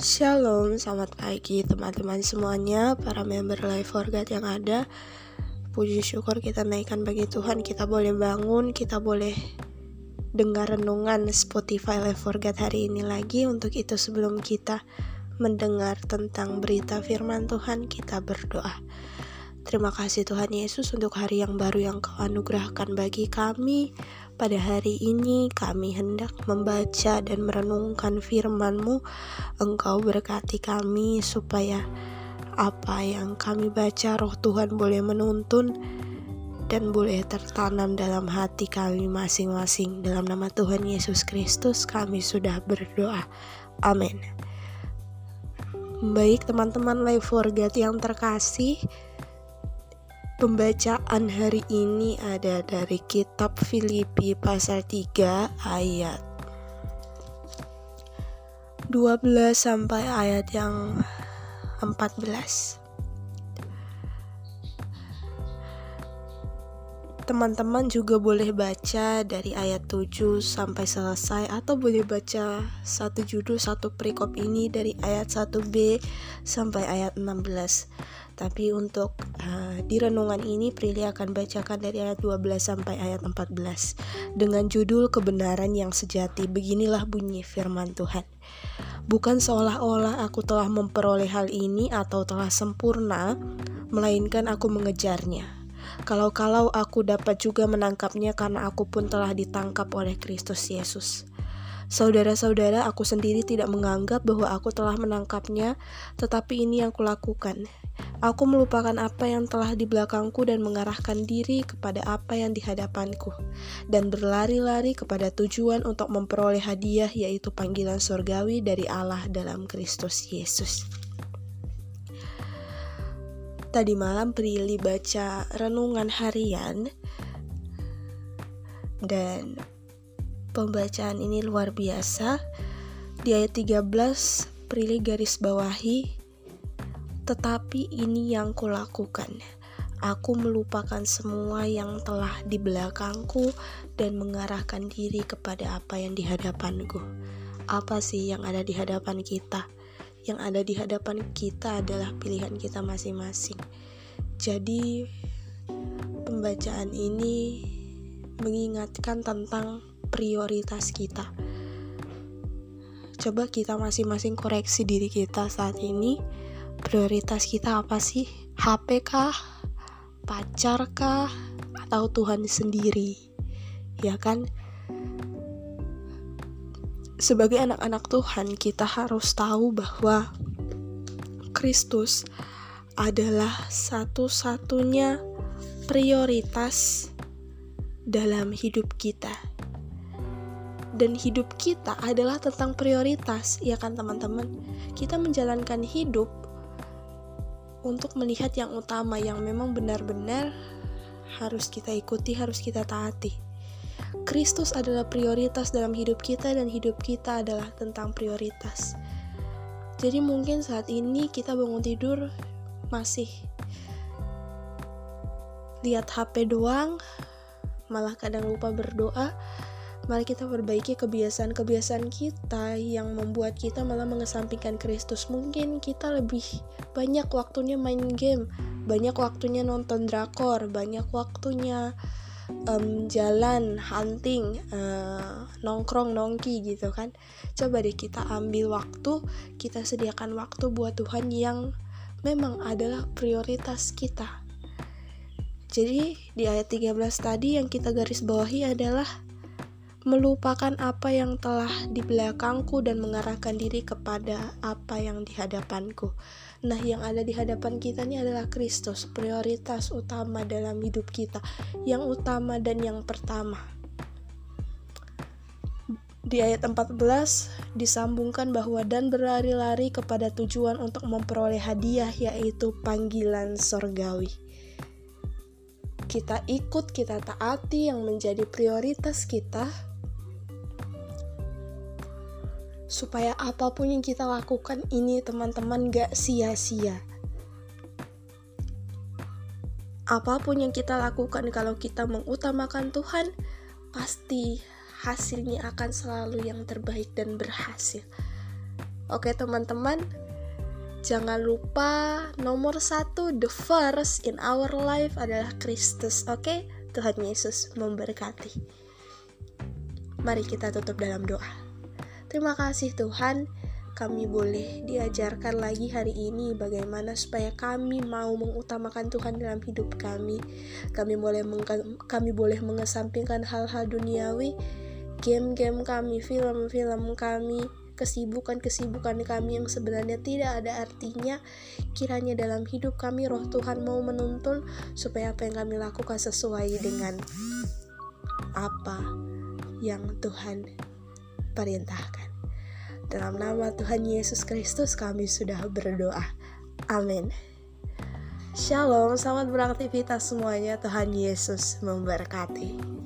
Shalom, selamat pagi teman-teman semuanya, para member Life for God yang ada. Puji syukur kita naikkan bagi Tuhan, kita boleh bangun, kita boleh dengar renungan Spotify Life for God hari ini lagi. Untuk itu sebelum kita mendengar tentang berita firman Tuhan, kita berdoa. Terima kasih Tuhan Yesus untuk hari yang baru yang kau anugerahkan bagi kami. Pada hari ini kami hendak membaca dan merenungkan firman-Mu. Engkau berkati kami supaya apa yang kami baca roh Tuhan boleh menuntun dan boleh tertanam dalam hati kami masing-masing. Dalam nama Tuhan Yesus Kristus kami sudah berdoa. Amin. Baik teman-teman Life for God yang terkasih, Pembacaan hari ini ada dari kitab Filipi pasal 3 ayat 12 sampai ayat yang 14. Teman-teman juga boleh baca dari ayat 7 sampai selesai atau boleh baca satu judul satu perikop ini dari ayat 1b sampai ayat 16 tapi untuk uh, di renungan ini Prilly akan bacakan dari ayat 12 sampai ayat 14 dengan judul kebenaran yang sejati. Beginilah bunyi firman Tuhan. Bukan seolah-olah aku telah memperoleh hal ini atau telah sempurna melainkan aku mengejarnya kalau-kalau aku dapat juga menangkapnya karena aku pun telah ditangkap oleh Kristus Yesus. Saudara-saudara, aku sendiri tidak menganggap bahwa aku telah menangkapnya, tetapi ini yang kulakukan. Aku melupakan apa yang telah di belakangku dan mengarahkan diri kepada apa yang di hadapanku, dan berlari-lari kepada tujuan untuk memperoleh hadiah, yaitu panggilan surgawi dari Allah dalam Kristus Yesus. Tadi malam Prilly baca renungan harian dan pembacaan ini luar biasa. Di ayat 13 Prilly garis bawahi tetapi ini yang kulakukan. Aku melupakan semua yang telah di belakangku dan mengarahkan diri kepada apa yang di hadapanku. Apa sih yang ada di hadapan kita? Yang ada di hadapan kita adalah pilihan kita masing-masing. Jadi, pembacaan ini mengingatkan tentang prioritas kita. Coba kita masing-masing koreksi diri kita saat ini. Prioritas kita apa sih? HP kah? Pacar kah? Atau Tuhan sendiri? Ya kan? Sebagai anak-anak Tuhan, kita harus tahu bahwa Kristus adalah satu-satunya prioritas dalam hidup kita. Dan hidup kita adalah tentang prioritas, ya kan teman-teman? Kita menjalankan hidup untuk melihat yang utama yang memang benar-benar harus kita ikuti, harus kita taati. Kristus adalah prioritas dalam hidup kita dan hidup kita adalah tentang prioritas. Jadi mungkin saat ini kita bangun tidur masih lihat HP doang, malah kadang lupa berdoa. Mari kita perbaiki kebiasaan-kebiasaan kita yang membuat kita malah mengesampingkan Kristus. Mungkin kita lebih banyak waktunya main game, banyak waktunya nonton drakor, banyak waktunya um, jalan hunting uh, nongkrong nongki gitu kan. Coba deh kita ambil waktu kita sediakan waktu buat Tuhan yang memang adalah prioritas kita. Jadi di ayat 13 tadi yang kita garis bawahi adalah melupakan apa yang telah di belakangku dan mengarahkan diri kepada apa yang di hadapanku. Nah, yang ada di hadapan kita ini adalah Kristus, prioritas utama dalam hidup kita, yang utama dan yang pertama. Di ayat 14 disambungkan bahwa dan berlari-lari kepada tujuan untuk memperoleh hadiah yaitu panggilan sorgawi kita ikut, kita taati yang menjadi prioritas kita, supaya apa pun yang kita lakukan ini teman-teman gak sia-sia apa pun yang kita lakukan kalau kita mengutamakan Tuhan pasti hasilnya akan selalu yang terbaik dan berhasil Oke teman-teman, jangan lupa nomor satu the first in our life adalah Kristus. Oke, Tuhan Yesus memberkati. Mari kita tutup dalam doa. Terima kasih Tuhan kami boleh diajarkan lagi hari ini bagaimana supaya kami mau mengutamakan Tuhan dalam hidup kami. Kami boleh kami boleh mengesampingkan hal-hal duniawi, game-game kami, film-film kami, kesibukan-kesibukan kami yang sebenarnya tidak ada artinya. Kiranya dalam hidup kami roh Tuhan mau menuntun supaya apa yang kami lakukan sesuai dengan apa yang Tuhan perintahkan. Dalam nama Tuhan Yesus Kristus kami sudah berdoa. Amin. Shalom, selamat beraktivitas semuanya. Tuhan Yesus memberkati.